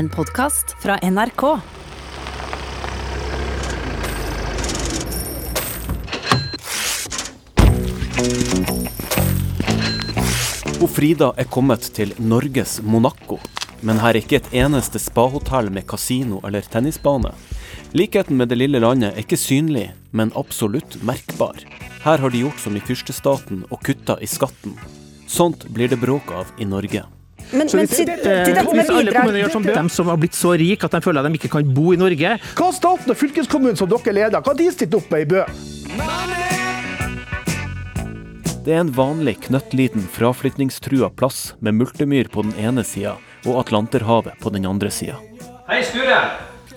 En podkast fra NRK. Og Frida er kommet til Norges Monaco. Men her er ikke et eneste spahotell med kasino eller tennisbane. Likheten med det lille landet er ikke synlig, men absolutt merkbar. Her har de gjort som i fyrstestaten og kutta i skatten. Sånt blir det bråk av i Norge. Men, Så men hvis, sitt- eh, titta på hvis alle kommuner gjør som de som har blitt så rike at de føler at de ikke kan bo i Norge Hva har staten og fylkeskommunen som dere leder, hva de stilt opp med i Bø? Det er en vanlig knøttliten fraflytningstrua plass med multemyr på den ene sida og Atlanterhavet på den andre sida. Hei, Sture.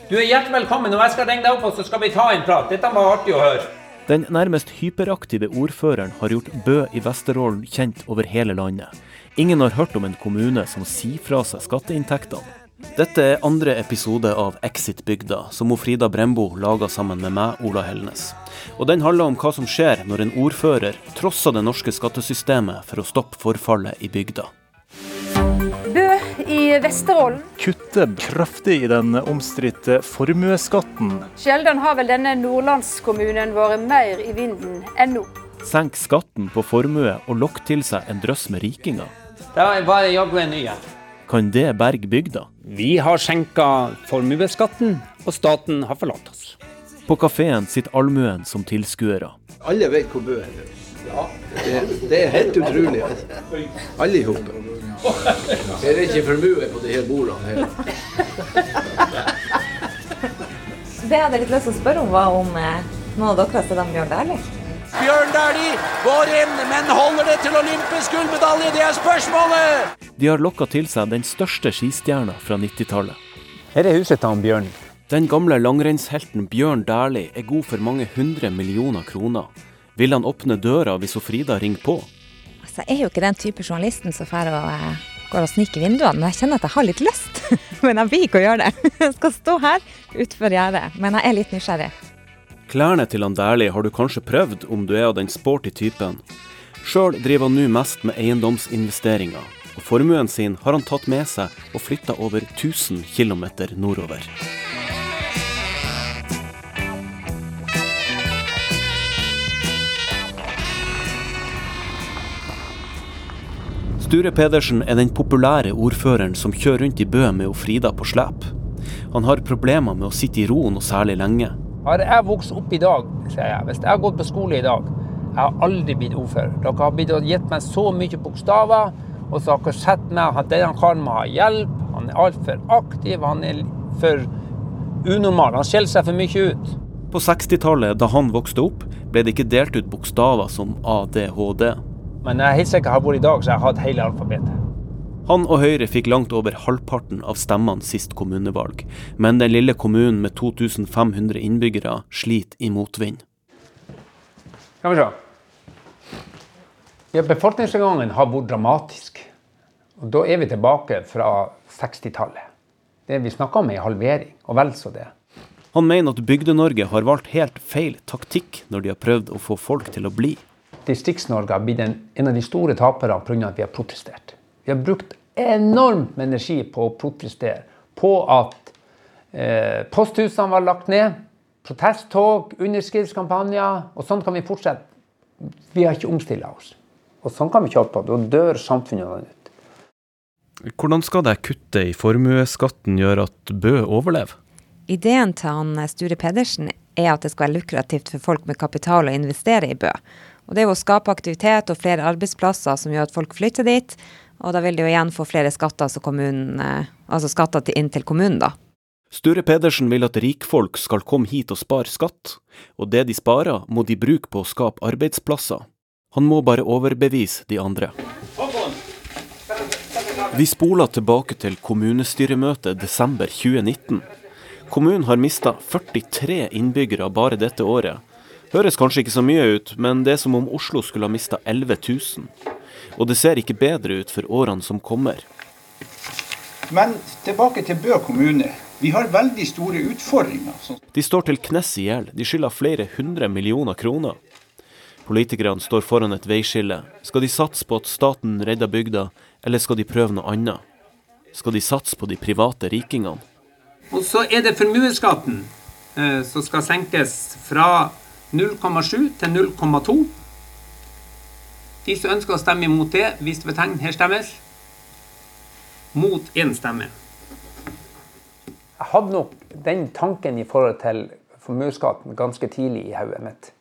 Du er hjertelig velkommen, og jeg skal ringe deg opp, og så skal vi ta en prat. Dette var artig å høre. Den nærmest hyperaktive ordføreren har gjort Bø i Vesterålen kjent over hele landet. Ingen har hørt om en kommune som sier fra seg skatteinntektene. Dette er andre episode av Exit-bygda, som hun Frida Brembo laga sammen med meg, Ola Helnes. Og den handler om hva som skjer når en ordfører trosser det norske skattesystemet for å stoppe forfallet i bygda. Bø i Vesterålen. kutte kraftig i den omstridte formuesskatten. Sjelden har vel denne nordlandskommunen vært mer i vinden enn nå. Senk skatten på formue og lokk til seg en drøss med rikinger. Da var bare jaggu en ny en. Kan det berge bygda? Vi har skjenka formuesskatten, og staten har forlatt oss. På kafeen sitter allmuen som tilskuere. Alle vet hvor Bø er. Ja, det, det er helt utrolig. Altså. Alle i hop. Det er ikke formue på de her bordene her. Det jeg hadde litt lyst til å spørre om, var om eh, noen av dere har sett om Bjørn Dæhlie. Bjørn Dæhlie går inn, men holder det til olympisk gullmedalje? Det er spørsmålet! De har lokka til seg den største skistjerna fra 90-tallet. Her er huset til han Bjørn. Den gamle langrennshelten Bjørn Dæhlie er god for mange hundre millioner kroner. Vil han åpne døra hvis Frida ringer på? Altså, jeg er jo ikke den type journalisten som eh, går og sniker i vinduene, men jeg kjenner at jeg har litt lyst. men jeg vil ikke å gjøre det. Jeg skal stå her utenfor gjerdet, men jeg er litt nysgjerrig. Klærne til han Dæhlie har du kanskje prøvd om du er av den sporty typen. Sjøl driver han nå mest med eiendomsinvesteringer, og formuen sin har han tatt med seg og flytta over 1000 km nordover. Sture Pedersen er den populære ordføreren som kjører rundt i Bø med Frida på slep. Han har problemer med å sitte i ro noe særlig lenge. Har jeg vokst opp i dag, sier jeg, hvis jeg har gått på skole i dag, jeg har aldri blitt ordfører. Dere har blitt gitt meg så mye bokstaver, og så har dere sett meg at denne karen må ha hjelp, han er altfor aktiv, han er for unormal, han skjeller seg for mye ut. På 60-tallet, da han vokste opp, ble det ikke delt ut bokstaver som ADHD. Men jeg er helt sikker har vært i dag, så jeg har hatt hele alfabetet. Han og Høyre fikk langt over halvparten av stemmene sist kommunevalg, men den lille kommunen med 2500 innbyggere sliter i motvind. Skal vi se. Ja, befolkningsnedgangen har vært dramatisk. Og da er vi tilbake fra 60-tallet. Det vi snakker om er en halvering, og vel så det. Han mener at Bygde-Norge har valgt helt feil taktikk når de har prøvd å få folk til å bli. Distrikts-Norge har blitt en, en av de store taperne pga. at vi har protestert. Vi har brukt enormt med energi på å protestere på at eh, posthusene var lagt ned, protesttog, underskriftskampanjer, og sånn kan vi fortsette. Vi har ikke omstilla oss. Og sånn kan vi ikke holde på. Da dør samfunnet ut. Hvordan skal det kuttet i formuesskatten gjøre at Bø overlever? Ideen til han eh, Sture Pedersen er at det skal være lukrativt for folk med kapital å investere i Bø. Og Det er jo å skape aktivitet og flere arbeidsplasser som gjør at folk flytter dit. Og da vil de jo igjen få flere skatter, altså, kommunen, eh, altså skatter til, inn til kommunen, da. Sture Pedersen vil at rikfolk skal komme hit og spare skatt, og det de sparer, må de bruke på å skape arbeidsplasser. Han må bare overbevise de andre. Vi spoler tilbake til kommunestyremøtet desember 2019. Kommunen har mista 43 innbyggere bare dette året. Høres kanskje ikke så mye ut, men det er som om Oslo skulle ha mista 11 000. Og det ser ikke bedre ut for årene som kommer. Men tilbake til Bø kommune. Vi har veldig store utfordringer. De står til knes i gjeld. De skylder flere hundre millioner kroner. Politikerne står foran et veiskille. Skal de satse på at staten redder bygda, eller skal de prøve noe annet? skal de satse på de private rikingene. Og så er det formuesskatten eh, som skal senkes fra 0,7 til 0,2. De som ønsker å stemme imot det, vis ved tegn. Her stemmes. Mot én stemme. Jeg hadde nok den tanken i forhold til formuesskatten ganske tidlig i hodet mitt.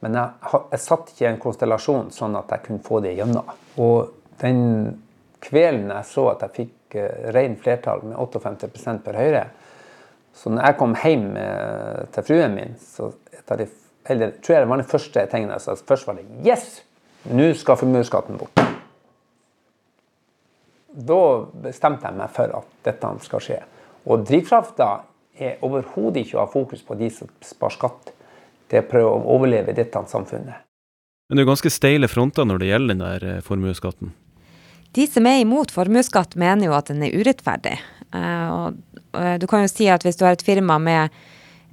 Men jeg, jeg satt ikke i en konstellasjon sånn at jeg kunne få det gjennom. Og den kvelden jeg så at jeg fikk uh, ren flertall med 58 per Høyre, så når jeg kom hjem eh, til fruen min, så jeg, eller, tror jeg det var den første tingene jeg sa. Først var det Yes! Nå skal formuesskatten bort. Da bestemte jeg meg for at dette skal skje. Og drivkrafta er overhodet ikke å ha fokus på de som sparer skatt. Det er å prøve å overleve dette samfunnet. Men det er ganske steile fronter når det gjelder den der eh, formuesskatten. De som er imot formuesskatt, mener jo at den er urettferdig. Eh, og, eh, du kan jo si at hvis du har et firma med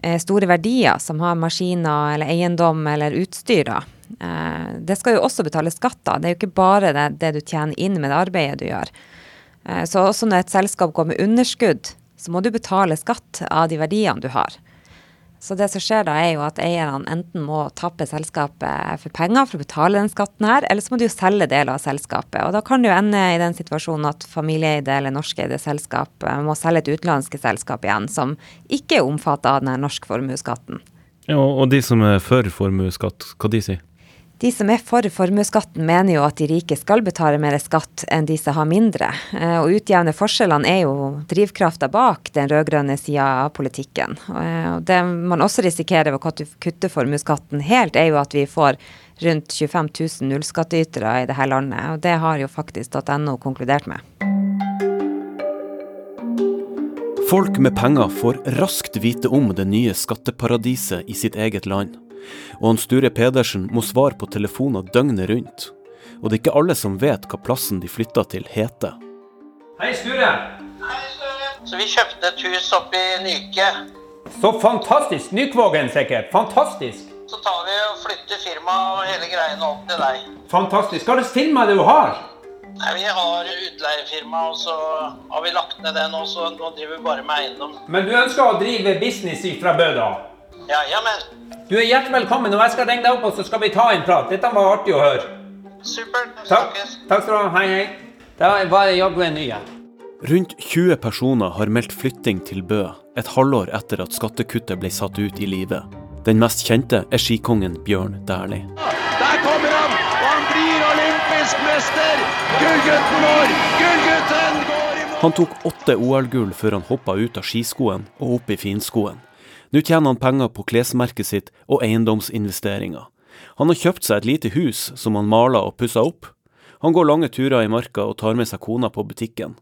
eh, store verdier, som har maskiner eller eiendom eller utstyr, da, det skal jo også betale skatt av. Det er jo ikke bare det, det du tjener inn med det arbeidet du gjør. Eh, så også når et selskap går med underskudd, så må du betale skatt av de verdiene du har. Så det som skjer da, er jo at eierne enten må tappe selskapet for penger for å betale den skatten her, eller så må de jo selge deler av selskapet. Og da kan det jo ende i den situasjonen at familieeide eller norskeide selskap eh, må selge et utenlandske selskap igjen, som ikke er omfattet av den norske norsk formuesskatten. Ja, og de som er for formuesskatt, hva de sier? De som er for formuesskatten, mener jo at de rike skal betale mer skatt enn de som har mindre. Eh, Og utjevne forskjellene er jo drivkrafta bak den rød-grønne sida av politikken. Eh, Og det man også risikerer ved å kutte- formuesskatten helt, er jo at vi får rundt 25 000 nullskattytere i dette landet. Og det har jo faktisk .no konkludert med. Folk med penger får raskt vite om det nye skatteparadiset i sitt eget land. Og han Sture Pedersen må svare på telefoner døgnet rundt. Og det er ikke alle som vet hva plassen de flytta til heter. Hei, Sture. Hei, Sture. Så vi kjøpte et hus oppe i Nyke. Så fantastisk. Nykvågen sikkert. Fantastisk. Så tar vi og flytter firmaet og hele greiene opp til deg. Fantastisk. Hva slags firma det du har? Nei, vi har utleiefirma, og så har vi lagt ned det nå, så nå driver vi bare med eiendom. Men du ønsker å drive business fra Bø, da? Ja, jamen. Du er hjertelig velkommen, og jeg skal ringe deg opp, og så skal vi ta en prat. Dette var artig å høre. Supert. Takk. Takk skal du ha. Hei, hei. Da var det jaggu en ny en. Rundt 20 personer har meldt flytting til Bø et halvår etter at skattekuttet ble satt ut i livet. Den mest kjente er skikongen Bjørn Dæhlie. Der kommer han, og han blir olympisk mester! Gullgutten vår! Gullgutten går i mål! Han tok åtte OL-gull før han hoppa ut av skiskoen og opp i finskoen. Nå tjener han penger på klesmerket sitt og eiendomsinvesteringer. Han har kjøpt seg et lite hus som han maler og pusser opp. Han går lange turer i marka og tar med seg kona på butikken.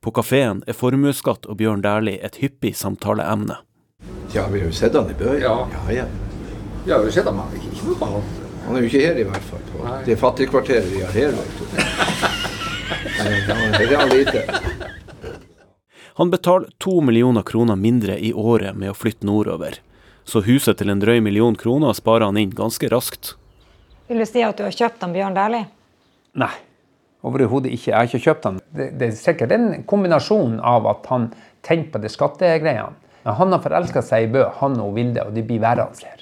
På kafeen er formuesskatt og Bjørn Dæhlie et hyppig samtaleemne. Ja, vi har jo sett han i Bø. Ja. ja, ja. Vi har jo sett ham, men ikke noe på han. Han er jo ikke her i hvert fall. På Nei. det fattigkvarteret vi har her, vet du. Nei, han- er han lite. Han betaler to millioner kroner mindre i året med å flytte nordover. Så huset til en drøy million kroner sparer han inn ganske raskt. Vil du si at du har kjøpt han Bjørn Dæhlie? Nei, overhodet ikke. Jeg har ikke kjøpt han. Det, det er sikkert en kombinasjon av at han tenker på det skattegreiene. Men han har forelska seg i Bø, han og Vilde, og de blir værende her.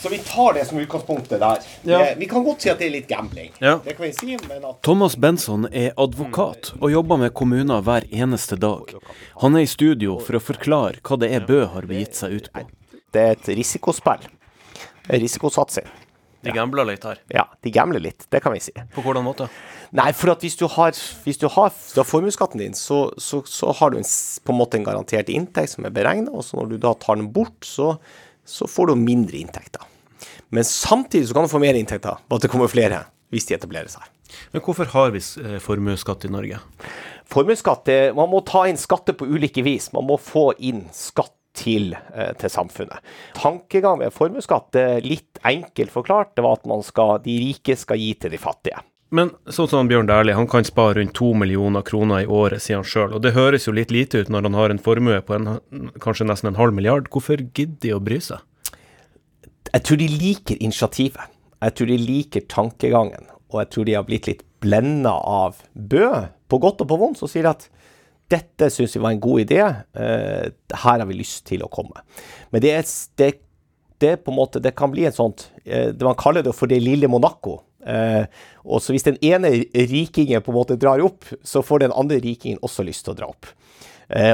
Så vi tar det som utgangspunktet der. Ja. Vi kan godt si at det er litt gambling. Ja. Det kan vi si, men at Thomas Benson er advokat og jobber med kommuner hver eneste dag. Han er i studio for å forklare hva det er Bø har begitt seg ut på. det er et risikospill. En Risikosatsing. De gambler litt her. Ja, de gambler litt, det kan vi si. På hvordan måte? Nei, for at hvis du har, hvis du har, har formuesskatten din, så, så, så har du en, på en måte en garantert inntekt som er beregna, og så når du da tar den bort, så, så får du mindre inntekter. Men samtidig så kan du få mer inntekter ved at det kommer flere hvis de etablerer seg. Men hvorfor har vi eh, formuesskatt i Norge? Formuesskatt, det- man må ta inn skatter på ulike vis. Man må få inn skatt til, eh, til samfunnet. Tankegang ved formuesskatt, litt enkelt forklart, det var at man skal, de rike skal gi til de fattige. Men sånn som Bjørn Dæhlie, han kan spare rundt to millioner kroner i året, sier han sjøl. Og det høres jo litt lite ut når han har en formue på en, kanskje nesten en halv milliard. Hvorfor gidder de å bry seg? Jeg tror de liker initiativet. Jeg tror de liker tankegangen. og jeg tror de har blitt litt blenda av Bø, på godt og på vondt, som sier at dette syns vi var en god idé, eh, her har vi lyst til å komme. Men det, er, det, det, på en måte, det kan bli en sånt eh, Man kaller det for det lille Monaco. Eh, og så Hvis den ene rikingen på en måte drar opp, så får den andre rikingen også lyst til å dra opp.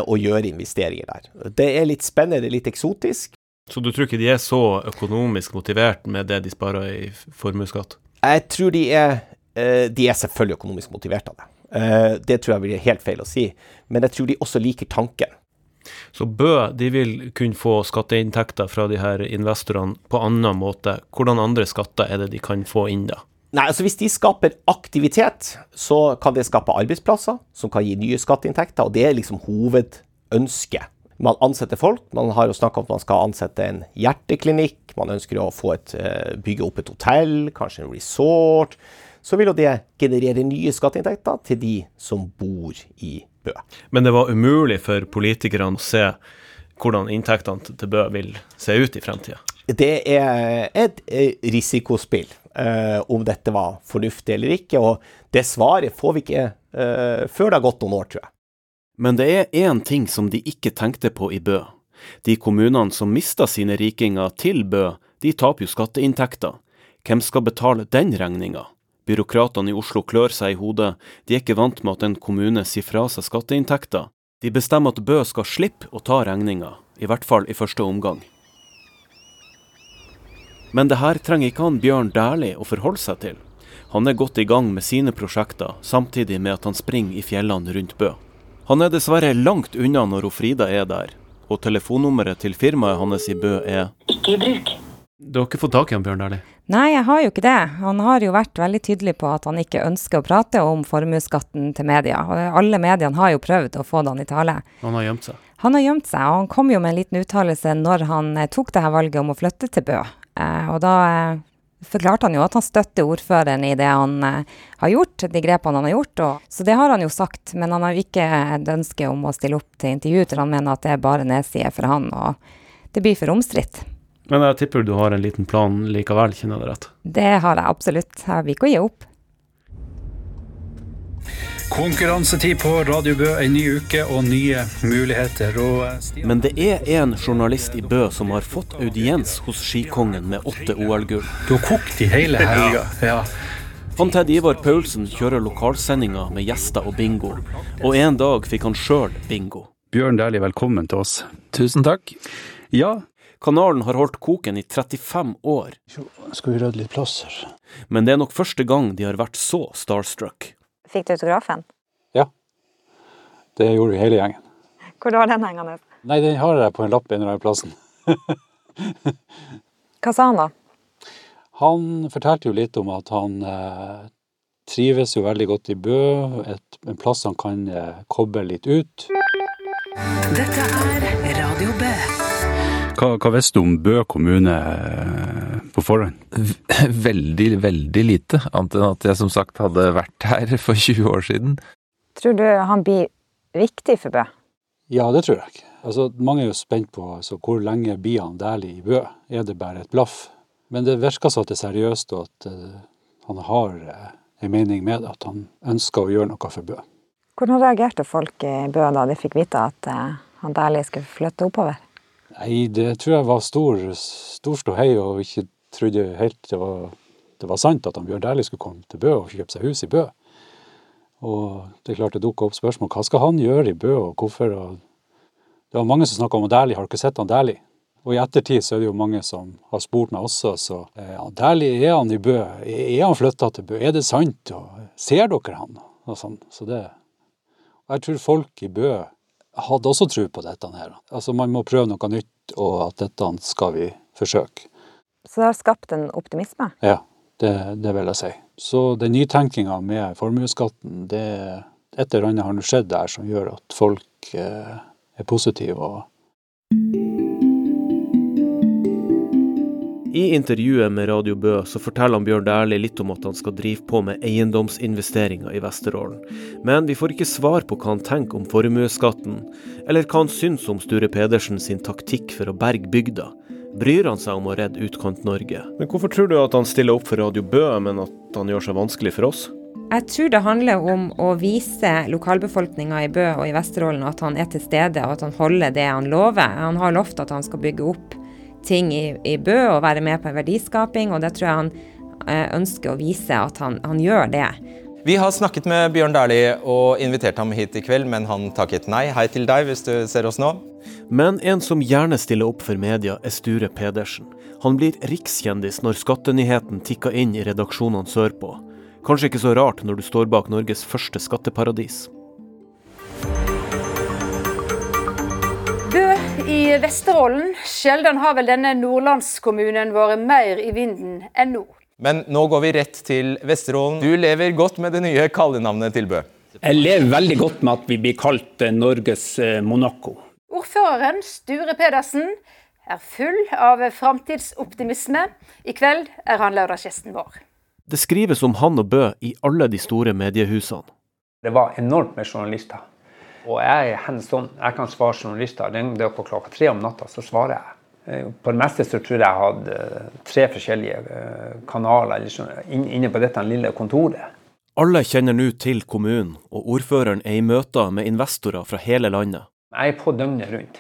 Og gjøre investeringer der. Det er litt spennende, det er litt eksotisk. Så du tror ikke de er så økonomisk motivert med det de sparer i formuesskatt? Jeg tror de er, eh, de er selvfølgelig økonomisk motivert av det. Eh, det tror jeg blir helt feil å si, men jeg tror de også liker tanken. Så Bø de vil kunne få skatteinntekter fra de her investorene på annen måte. Hvordan andre skatter er det de kan få inn da? Nei, altså Hvis de skaper aktivitet, så kan det skape arbeidsplasser som kan gi nye skatteinntekter. og Det er liksom hovedønsket. Man ansetter folk. Man har jo snakka om at man skal ansette en hjerteklinikk. Man ønsker å få et, eh, bygge opp et hotell, kanskje en resort. Så vil jo det generere nye skatteinntekter til de som bor i Bø. Men det var umulig for politikerne å se hvordan inntektene til Bø vil se ut i fremtida? Det er et risikospill eh, om dette var fornuftig eller ikke, og det svaret får vi ikke eh, før det har gått noen år, tror jeg. Men det er én ting som de ikke tenkte på i Bø. De kommunene som mista sine rikinger til Bø, de taper jo skatteinntekter. Hvem skal betale den regninga? Byråkratene i Oslo klør seg i hodet, de er ikke vant med at en kommune sier fra seg skatteinntekter. De bestemmer at Bø skal slippe å ta regninga, i hvert fall i første omgang. Men det her trenger ikke han Bjørn Dæhlie å forholde seg til. Han er godt i gang med sine prosjekter, samtidig med at han springer i fjellene rundt Bø. Han er dessverre langt unna når Frida er der, og telefonnummeret til firmaet hans i Bø er Ikke i bruk. Du har ikke fått tak i han Bjørn Dæhlie? Nei, jeg har jo ikke det. Han har jo vært veldig tydelig på at han ikke ønsker å prate om formuesskatten til media. Og alle mediene har jo prøvd å få det han i tale. Han har gjemt seg? Han har gjemt seg, og han kom jo med en liten uttalelse når han eh, tok det her valget om å flytte til Bø. Eh, og da eh, forklarte han jo at han støtter ordføreren i det han eh, har gjort, de grepene han har gjort. Og, så det har han jo sagt, men han har jo ikke et ønske om å stille opp til intervju, til han mener at det er bare nedsider for han, og det blir for omstridt. Men jeg tipper du har en liten plan likevel, kjenner jeg det rett? Det har jeg absolutt. Jeg vil ikke gi opp. Konkurransetid på Radio Bø, ei ny uke og nye muligheter. Og Men det er en journalist i Bø som har fått audiens hos Skikongen med åtte OL-gull. Du har kokt i hele helga. Ja. Han Ted Ivar Paulsen kjører lokalsendinger med gjester og bingo, og en dag fikk han sjøl bingo. Bjørn Dæhlie, velkommen til oss. Tusen takk. Ja, Kanalen har holdt koken i 35 år. Skal vi rydde litt plass her? Men det er nok første gang de har vært så starstruck. Fikk du autografen? Ja. Det gjorde vi hele gjengen. Hvor var den hengende? Nei, den har jeg på en lapp en eller annen plassen. Hva sa han da? Han fortalte jo litt om at han eh, trives jo veldig godt i Bø, et, en plass han kan eh, koble litt ut. Dette er Radio Bø. Hva, hva visste du om Bø kommune på forhånd? Veldig, veldig lite, annet enn at jeg som sagt hadde vært her for 20 år siden. Tror du han blir viktig for Bø? Ja, det tror jeg. Altså, mange er jo spent på altså, hvor lenge blir han Dæhlie i Bø? Er det bare et blaff? Men det virker så at det er seriøst, og at uh, han har uh, en mening med det. At han ønsker å gjøre noe for Bø. Hvordan reagerte folk i Bø da de fikk vite at uh, han Dæhlie skulle flytte oppover? Nei, det tror jeg var stor, stor ståhei, og ikke trodde helt det var, det var sant at han Bjørn Dæhlie skulle komme til Bø og kjøpe seg hus i Bø. Og det er klart det dukka opp spørsmål hva skal han gjøre i Bø, og hvorfor. Og det var mange som snakka om Dæhlie, har du ikke sett han Dæhlie? Og i ettertid så er det jo mange som har spurt meg også, så ja, Dæhlie, er han i Bø? Er han flytta til Bø? Er det sant? Og ser dere han? Og sånn. Så det Og jeg tror folk i Bø hadde også tro på dette her. Altså man må prøve noe nytt, og at dette skal vi forsøke. Så det har skapt en optimisme? Ja, det, det vil jeg si. Så den nytenkinga med formuesskatten, det et eller annet har nå skjedd der som gjør at folk eh, er positive. og I intervjuet med Radio Bø så forteller han Bjørn Dæhlie litt om at han skal drive på med eiendomsinvesteringer i Vesterålen. Men vi får ikke svar på hva han tenker om formuesskatten, eller hva han syns om Sture Pedersen sin taktikk for å berge bygda. Bryr han seg om å redde Utkant-Norge? Men hvorfor tror du at han stiller opp for Radio Bø, men at han gjør seg vanskelig for oss? Jeg tror det handler om å vise lokalbefolkninga i Bø og i Vesterålen at han er til stede, og at han holder det han lover. Han har lovt at han skal bygge opp ting i, i Bø og være med på en verdiskaping, og det tror jeg han eh, ønsker å vise at han, han gjør det. Vi har snakket med Bjørn Dæhlie og invitert ham hit i kveld, men han takket nei. Hei til deg hvis du ser oss nå. Men en som gjerne stiller opp for media, er Sture Pedersen. Han blir rikskjendis når skattenyheten tikker inn i redaksjonene sørpå. Kanskje ikke så rart når du står bak Norges første skatteparadis. Bø i Vesterålen. Sjelden har vel denne nordlandskommunen vært mer i vinden enn nå. Men nå går vi rett til Vesterålen. Du lever godt med det nye kallenavnet til Bø. Jeg lever veldig godt med at vi blir kalt eh, Norges eh, Monaco. Ordføreren, Sture Pedersen, er full av framtidsoptimisme. I kveld er han lørdagsgjesten vår. Det skrives om han og Bø i alle de store mediehusene. Det var enormt med journalister. Og jeg er hands on. Jeg kan svare journalister. Ringer dere klokka tre om natta, så svarer jeg. Eh, på det meste så tror jeg jeg hadde eh, tre forskjellige eh, kanaler inne på dette lille kontoret. Alle kjenner nå til kommunen, og ordføreren er i møter med investorer fra hele landet. Jeg er på døgnet rundt.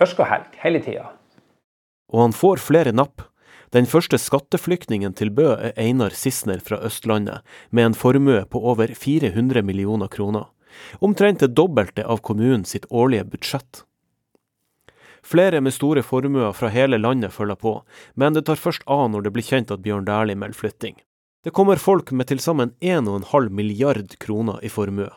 Ørsk og helg, hele tida. Og han får flere napp. Den første skatteflyktningen til Bø er Einar Sissener fra Østlandet, med en formue på over 400 millioner kroner. Omtrent det dobbelte av kommunen sitt årlige budsjett. Flere med store formuer fra hele landet følger på, men det tar først av når det blir kjent at Bjørn Dæhlie melder flytting. Det kommer folk med til sammen 1,5 milliard kroner i formue.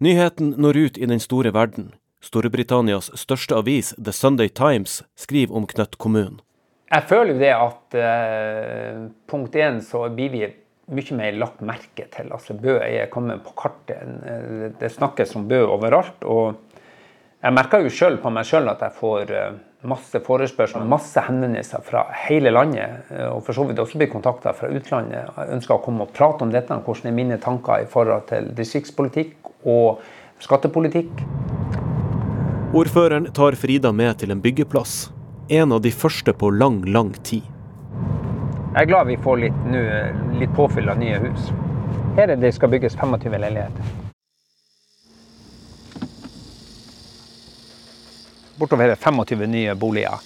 Nyheten når ut i den store verden. Storbritannias største avis, The Sunday Times, skriver om Knøtt kommunen. Jeg føler jo det at eh, punkt én så blir vi mye mer lagt merke til. Altså Bø er kommet på kartet. Det snakkes om Bø overalt. og jeg merker jo sjøl på meg sjøl at jeg får eh, masse forespørsler, masse henvendelser fra hele landet. Eh, og for så vidt også blir kontakta fra utlandet. Jeg ønsker å komme og prate om dette. Hvordan er mine tanker i forhold til distriktspolitikk og skattepolitikk. Ordføreren tar Frida med til en byggeplass. En av de første på lang, lang tid. Jeg er glad vi får litt, nu, litt påfyll av nye hus. Her er det skal bygges 25 leiligheter. bortover 25 nye boliger.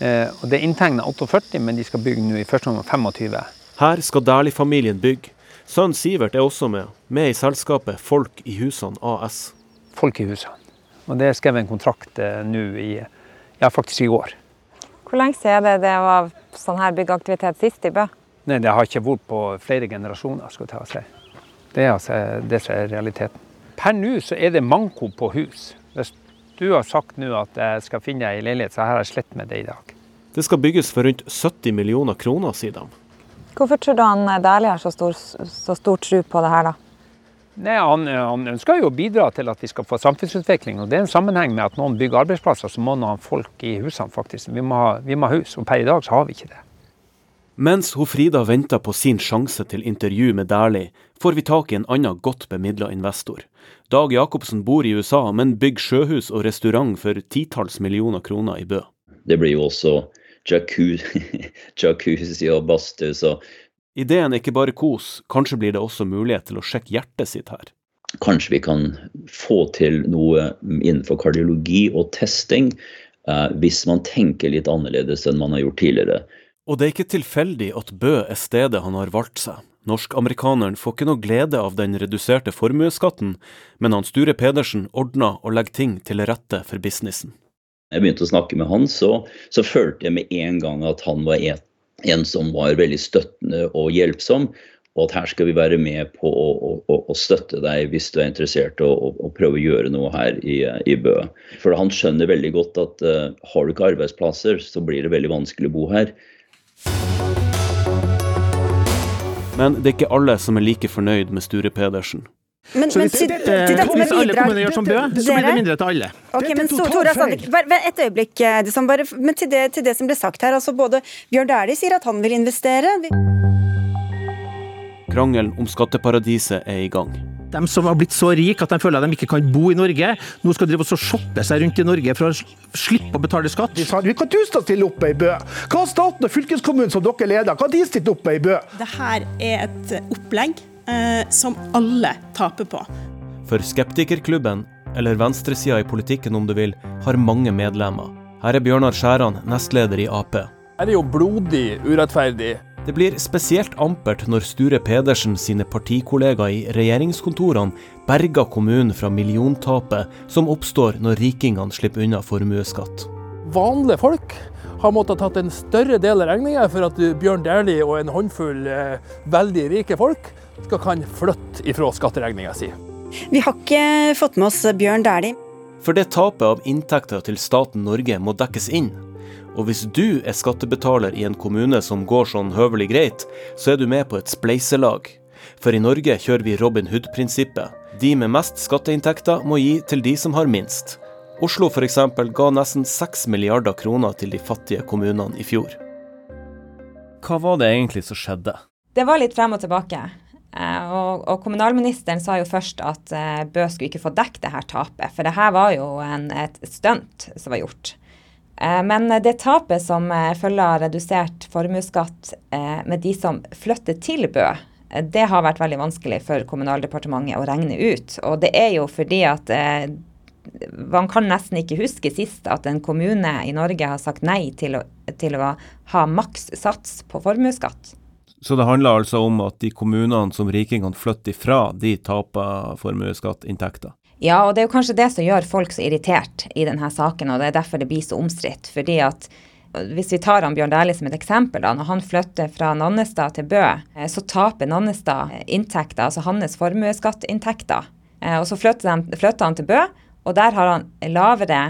Eh, og Det er inntegna 48, men de skal bygge nå i første omgang 25. Her skal Dæhlie-familien bygge. Sønnen Sivert er også med, med i selskapet Folk i husene AS. Folk i husene. Og Det er skrevet en kontrakt eh, nå i ja, faktisk i går. Hvor lenge siden er det det var sånn her byggeaktivitet sist i Bø? Nei, Det har ikke vært på flere generasjoner. skal jeg si. Det er altså det som er realiteten. Per nå så er det manko på hus. Hvis du har sagt nå at jeg skal finne ei leilighet, så har jeg slett med det i dag. Det skal bygges for rundt 70 millioner kroner, sier de. Hvorfor tror du han eh, Dæhlie har så stor, så stor tro på det her, da? Nei, han, han, ønsker jo å bidra til at vi skal få samfunnsutvikling. og Det er en sammenheng med at noen bygger arbeidsplasser, så må noen folk i husene faktisk. Vi må, ha, vi må ha hus, og per i dag så har vi ikke det. Mens hun Frida venter på sin sjanse til intervju med Dæhlie, får vi tak i en annen godt bemidla investor. Dag Jacobsen bor i USA, men bygger sjøhus og restaurant for titalls millioner kroner i Bø. Det blir jo også jacuzzi og badstue, så Ideen er ikke bare kos, kanskje blir det også mulighet til å sjekke hjertet sitt her. Kanskje vi kan få til noe innenfor kardiologi og testing, eh, hvis man tenker litt annerledes enn man har gjort tidligere. Og det er ikke tilfeldig at Bø er stedet han har valgt seg. Norsk-amerikaneren får ikke noe glede av den reduserte formuesskatten, men han Sture Pedersen ordner og legger ting til rette for businessen. Jeg begynte å snakke med han, så, så følte jeg med en gang at han var et, en som var veldig støttende og hjelpsom. Og at her skal vi være med på å, å, å støtte deg hvis du er interessert å, å, prøve å gjøre noe her i, i, Bø. For han skjønner veldig godt at uh, har du ikke arbeidsplasser, så blir det veldig vanskelig å bo her. Men det er ikke alle som er like fornøyd med Sture Pedersen. Men, men til, til dette Hvis alle kommuner gjør som Bø, så blir det mindre til alle. Ok, men Tore Sandvik, Et øyeblikk. Liksom, bare, men til det, til det, som ble sagt her. altså Både Bjørn Dæhlie sier at han vil investere. Krangelen om skatteparadiset er i gang. De som har blitt så rike at de føler at de ikke kan bo i Norge, nå skal drive og shoppe seg rundt i Norge for å slippe å betale skatt. De sa vi kan tusen stille opp i Bø. Hva har staten og fylkeskommunen som dere leder, hva har de stilt opp i Bø? Dette er et opplegg eh, som alle taper på. For Skeptikerklubben, eller venstresida i politikken om du vil, har mange medlemmer. Her er Bjørnar Skjæran, nestleder i Ap. Her er jo blodig urettferdig. Det blir spesielt ampert når Sture Pedersen sine partikollegaer i regjeringskontorene berger kommunen fra milliontapet som oppstår når rikingene slipper unna formuesskatt. Vanlige folk har måttet tatt en større del av regninga for at Bjørn Dæhlie og en håndfull eh, veldig rike folk skal kan flytte ifra skatteregninga si. Vi har ikke fått med oss Bjørn Dæhlie. For det tapet av inntekter til staten Norge må dekkes inn. Og hvis du er skattebetaler i en kommune som går sånn høvelig greit, så er du med på et spleiselag. For i Norge kjører vi Robin Hood-prinsippet. De med mest skatteinntekter må gi til de som har minst. Oslo f.eks. ga nesten 6 milliarder kroner til de fattige kommunene i fjor. Hva var det egentlig som skjedde? Det var litt frem og tilbake. Eh, og, og, kommunalministeren sa jo først at eh, Bø skulle ikke få dekket det her tapet, for det her var jo en, et stunt som var gjort. Eh, men det tapet som følger redusert formuesskatt med de som flytter til Bø, det har vært veldig vanskelig for Kommunaldepartementet å regne ut. Og det er jo fordi at man kan nesten ikke huske sist at en kommune i Norge har sagt nei til å, til å ha makssats på formuesskatt. Så det handler altså om at de kommunene som rikingene flytter ifra, de taper formuesskatteinntekter? Ja, og det er jo kanskje det som gjør folk så irritert i denne saken, og det er derfor det blir så omstridt. Fordi at hvis vi tar han Bjørn Dæhlie som et eksempel, da, når han flytter fra Nannestad til Bø, eh, så taper Nannestad inntekter, altså hans formuesskatteinntekter. Eh, og så flytter, de, flytter, han til Bø, og der har han lavere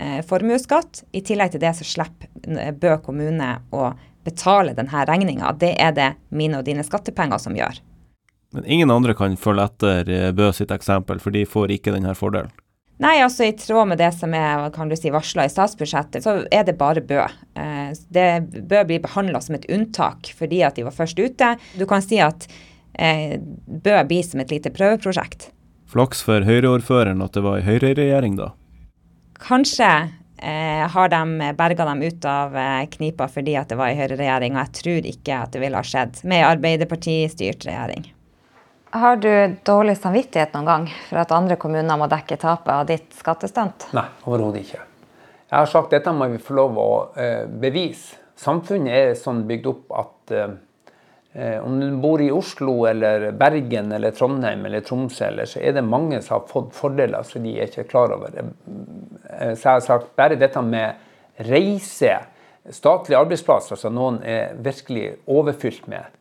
eh, formuesskatt. I tillegg til det så slipper Bø kommune å betale denne regninga. Det er det mine og dine skattepenger som gjør. Men ingen andre kan følge etter eh, Bø sitt eksempel, for de får ikke denne fordelen? Nei, altså i tråd med det som er kan du si, varsla i statsbudsjettet, så er det bare Bø. Eh, det, Bø blir behandla som et unntak fordi at de var først ute. Du kan si at eh, Bø blir som et lite prøveprosjekt. Flaks for Høyre-ordføreren at det var ei Høyre-regjering, da? Kanskje eh, har de berga dem ut av eh, knipa fordi at det var i Høyre-regjering, og jeg tror ikke at det ville ha skjedd med Arbeiderparti-styrt regjering. Har du dårlig samvittighet noen gang for at andre kommuner må dekke tapet av ditt skattestunt? Nei, overhodet ikke. Jeg har sagt dette må vi få lov å eh, bevise. Samfunnet er sånn bygd opp at eh, eh, om du bor i Oslo eller Bergen eller Trondheim eller Tromsø, eller, så er det mange som har fått fordeler som de er ikke klar over. Eh, så jeg har sagt bare dette med reise, statlige arbeidsplasser som noen er virkelig overfylt med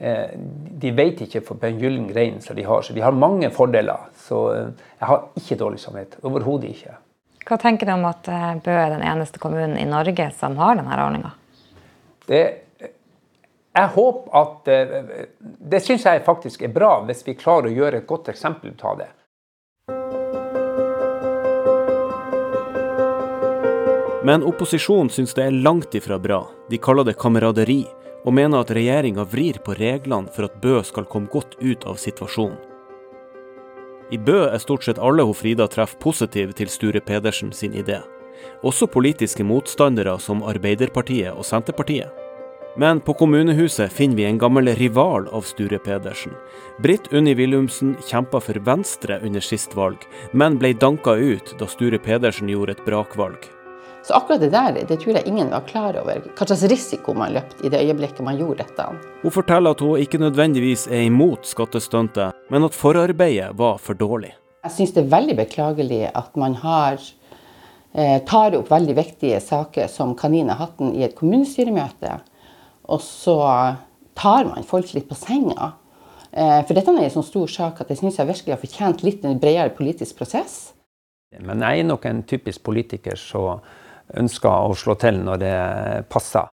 Eh, de vet ikke for en gyllen grein som de har. Så de har mange fordeler. Så eh, jeg har ikke dårlig samvittighet. Overhodet ikke. Hva tenker du om at eh, Bø er den eneste kommunen i Norge som har denne ordninga? Jeg håper at Det syns jeg faktisk er bra, hvis vi klarer å gjøre et godt eksempel av det. Men opposisjonen syns det er langt ifra bra. De kaller det kameraderi og mener at regjeringa vrir på reglene for at Bø skal komme godt ut av situasjonen. I Bø er stort sett alle hun Frida treffer positive til Sture Pedersen sin idé. Også politiske motstandere som Arbeiderpartiet og Senterpartiet. Men på kommunehuset finner vi en gammel rival av Sture Pedersen. Britt Unni Willumsen kjempa for Venstre under sist valg, men ble danka ut da Sture Pedersen gjorde et brakvalg. Så akkurat det der det tror jeg ingen var klar over. Hva slags risiko man løp i det øyeblikket man gjorde dette. Hun forteller at hun ikke nødvendigvis er imot skattestuntet, men at forarbeidet var for dårlig. Jeg syns det er veldig beklagelig at man har, eh, tar opp veldig viktige saker som kaninhatten i et kommunestyremøte, og så tar man folk litt på senga. Eh, for dette er en så stor sak at jeg syns jeg virkelig har fortjent litt en bredere politisk prosess. Men jeg er nok en typisk politiker som ønsker å slå til når det passer.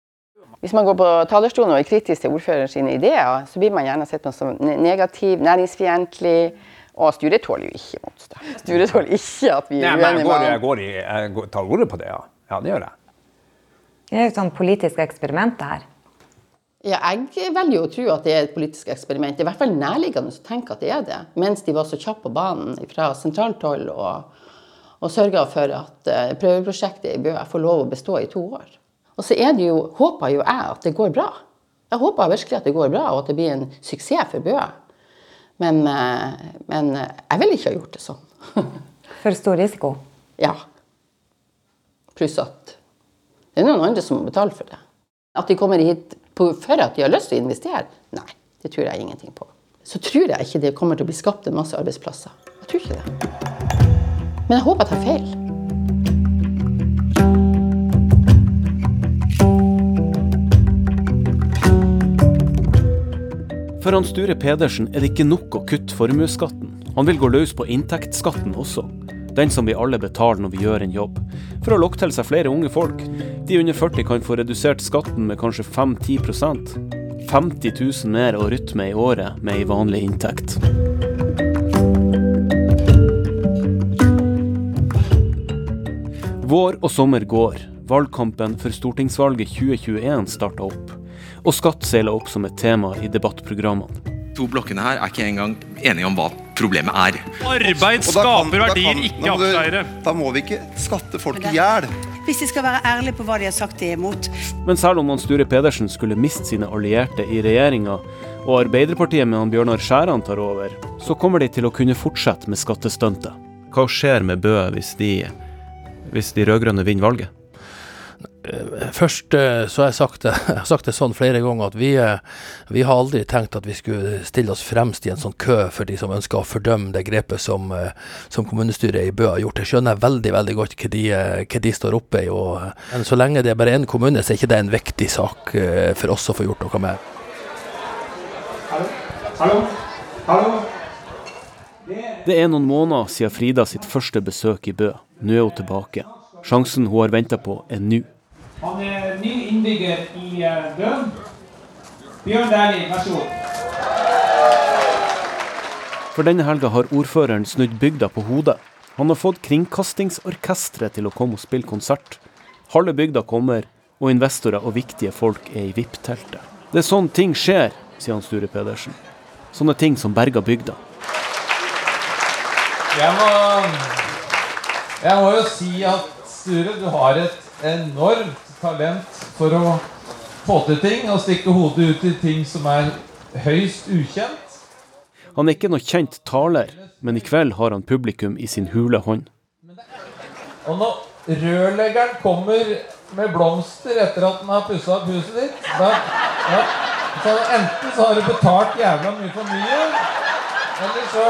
Hvis man går på talerstolen og er kritisk til ordføreren sine ideer, så blir man gjerne sett på som negativ, næringsfiendtlig. Og styret tåler jo ikke motstand. Styret tåler ikke at vi er uenige med. Jeg, går, jeg, jeg tar ordet på det, ja. Ja, det gjør jeg. Det er jo et sånn politisk eksperiment, det her. Ja, jeg velger å tro at det er et politisk eksperiment. Det er i hvert fall nærliggende å tenke at det er det. Mens de var så kjappe på banen fra sentralt hold og, og sørga for at uh, prøveprosjektet i Bø får lov å bestå i to år. Og så er det jo, håper jo jeg at det går bra. Jeg håper virkelig at det går bra, og at det blir en suksess for Bø. Men, uh, men jeg ville ikke ha gjort det sånn. for stor risiko? Ja. Pluss at det er noen andre som må betale for det. At de kommer hit for at de har lyst til å investere? Nei, det tror jeg ingenting på. Så tror jeg ikke det kommer til å bli skapt en masse arbeidsplasser. Jeg tror ikke det. Men jeg håper jeg tar feil. For han Sture Pedersen er det ikke nok å kutte formuesskatten. Han vil gå løs på inntektsskatten også. Den som vi alle betaler når vi gjør en jobb. For å lokke til seg flere unge folk. De under 40 kan få redusert skatten med kanskje 5-10% 50 000 mer å rytte med i året med ei vanlig inntekt. Vår og sommer går. Valgkampen for stortingsvalget 2021 starta opp. Og skatt seiler opp som et tema i debattprogrammene. To blokkene her er ikke engang enige om hva problemet er. Arbeid skaper verdier, ikke aksjeeiere. Da må vi ikke skatte folk i hjel. Hvis de skal være ærlige på hva de har sagt de er imot. Men selv om han Sture Pedersen skulle miste sine allierte i regjeringa, og Arbeiderpartiet med han Bjørnar Skjæran tar over, så kommer de til å kunne fortsette med skattestuntet. Hva skjer med Bø hvis de, hvis de rød-grønne vinner valget? Først så har jeg sagt det, jeg har sagt det sånn flere ganger at vi, vi, har aldri tenkt at vi skulle stille oss fremst i en sånn kø for de som ønsker å fordømme det grepet som, som kommunestyret i Bø har gjort. Jeg skjønner veldig veldig godt hva de, hva de står oppe i. Og, men så lenge det er bare én kommune, så er ikke det en viktig sak for oss å få gjort noe med. Hallo? Hallo? Hallo? Det er noen måneder siden Frida sitt første besøk i Bø. Nå er hun tilbake. Sjansen hun har venta på, er nå. Han er ny innbygger i Bø. Bjørn Dæhlie, vær så god. For denne helga har ordføreren snudd bygda på hodet. Han har fått Kringkastingsorkesteret til å komme og spille konsert. Halve bygda kommer, og investorer og viktige folk er i VIP-teltet. Det er sånn ting skjer, sier han Sture Pedersen. Sånne ting som berger bygda. Jeg må, jeg må jo si at Sture, du har et enormt talent for å få til ting og stikke hodet ut i ting som er høyst ukjent. Han er ikke noe kjent taler, men i kveld har han publikum i sin hule hånd. Og når rørleggeren kommer med blomster etter at han har pussa opp huset ditt, da, ja, så enten så har du betalt jævla mye for mye, eller så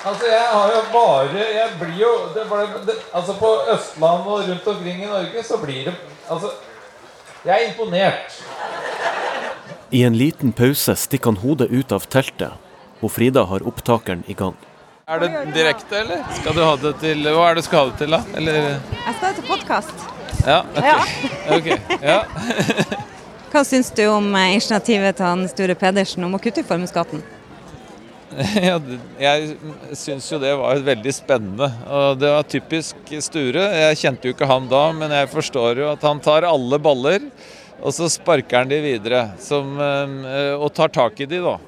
Altså, jeg har jo bare Jeg blir jo det ble, det, Altså, på Østlandet og rundt omkring i Norge så blir det Altså, jeg er imponert. I en liten pause stikker han hodet ut av teltet, og Frida har opptakeren i gang. Er det direkte, eller? Skal du ha det til Hva er det du skal ha det til, da? Eller? Jeg skal til podkast. Ja. Ok. Ja. ok, ja. Hva syns du om eh, initiativet til han Sture Pedersen om å kutte i formuesskatten? Ja, jeg syns jo det var veldig spennende. Og det var typisk Sture. Jeg kjente jo ikke han da, men jeg forstår jo at han tar alle baller, og så sparker han de videre. Som, eh, og tar tak i de, da.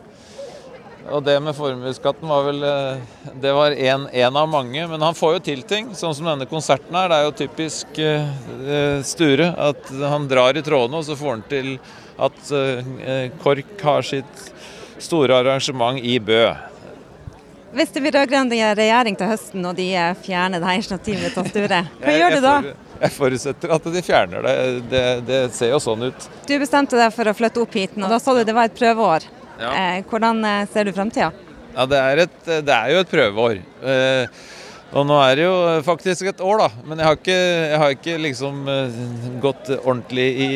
Og det med formuesskatten var vel eh, Det var én av mange. Men han får jo til ting. Sånn som denne konserten her. Det er jo typisk uh, Sture. At han drar i trådene, og så får han til at uh, KORK har sitt store arrangement i Bø. Hvis det blir rød-grønn regjering til høsten og de fjerner det her initiativet til Sture, hva gjør du da? Jeg forutsetter at de fjerner det. det. Det ser jo sånn ut. Du bestemte deg for å flytte opp hit, og da sa du det var et prøveår. Ja. Eh, hvordan ser du framtida? Ja, det er, et, det er jo et prøveår. Eh, og nå er det jo faktisk et år, da. Men jeg har ikke, jeg har ikke liksom gått ordentlig i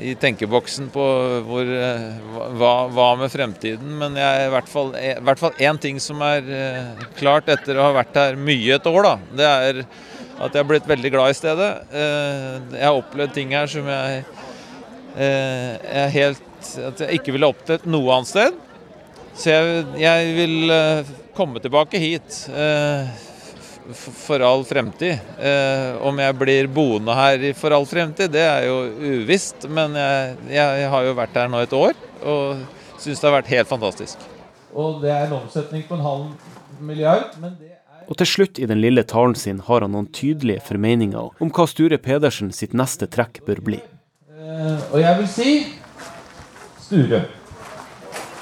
i tenkeboksen på hvor, hva, hva, med fremtiden. Men jeg, fall i hvert fall én ting som er eh, klart etter å ha vært her mye et år, da, det er at jeg har blitt veldig glad i stedet. Eh, jeg har opplevd ting her som jeg, eh, jeg helt At jeg ikke ville opplevd noe annet sted. Så jeg, jeg vil komme tilbake hit. For all fremtid. Eh, om jeg blir boende her for all fremtid, det er jo uvisst. Men jeg, jeg har jo vært her nå et år og syns det har vært helt fantastisk. Og det er en omsetning på en halv milliard, men det Og til slutt i den lille talen sin har han noen tydelige formeninger om hva Sture Pedersen sitt neste trekk bør bli. Eh, og jeg vil si Sture.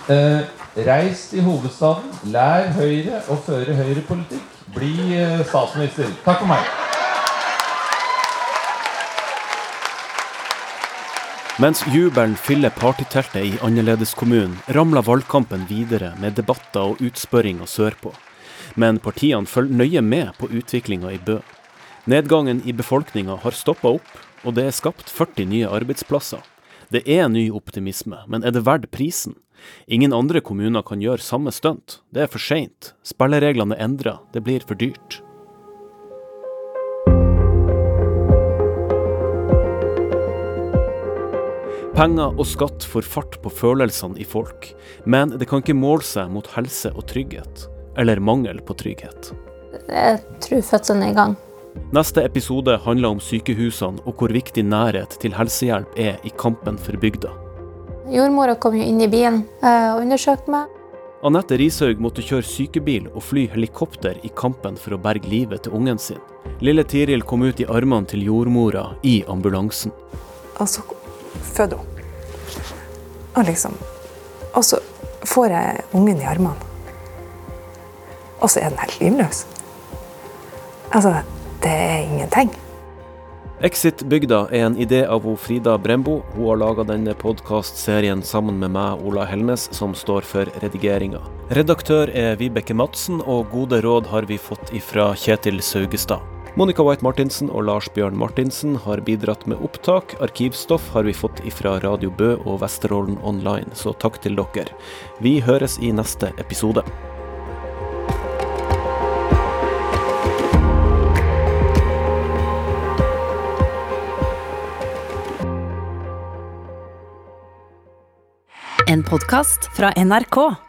Eh, reis til hovedstaden, lær Høyre å føre Høyre-politikk. Bli eh, statsminister. Takk for meg. Mens jubelen fyller partyteltet i annerledeskommunen, ramler valgkampen videre med debatter og utspørringer sørpå. Men partiene følger nøye med på utviklinga i Bø. Nedgangen i befolkninga har stoppa opp, og det er skapt 40 nye arbeidsplasser. Det er ny optimisme, men er det verdt prisen? Ingen andre kommuner kan gjøre samme stunt. Det er for seint. Spillereglene er endra. Det blir for dyrt. Penger og skatt får fart på følelsene i folk, men det kan ikke måle seg mot helse og trygghet. Eller mangel på trygghet. Jeg tror fødselen er i gang. Neste episode handler om sykehusene og hvor viktig nærhet til helsehjelp er i kampen for bygda. Jordmora kom jo inn i bilen eh, og undersøkte meg. Anette Rishaug måtte kjøre sykebil og fly helikopter i kampen for å berge livet til ungen sin. Lille Tiril kom ut i armene til jordmora i ambulansen. Og så føder hun. Og liksom Og så får jeg ungen i armene. Og så er den helt livløs. Altså, det er ingenting. Exit-bygda er en idé av Frida Brembo. Hun har laga denne podkastserien sammen med meg, Ola Helnes, som står for redigeringa. Redaktør er Vibeke Madsen, og gode råd har vi fått ifra Kjetil Saugestad. Monica White Martinsen og Lars Bjørn Martinsen har bidratt med opptak. Arkivstoff har vi fått ifra Radio Bø og Vesterålen Online, så takk til dere. Vi høres i neste episode. En podkast fra NRK.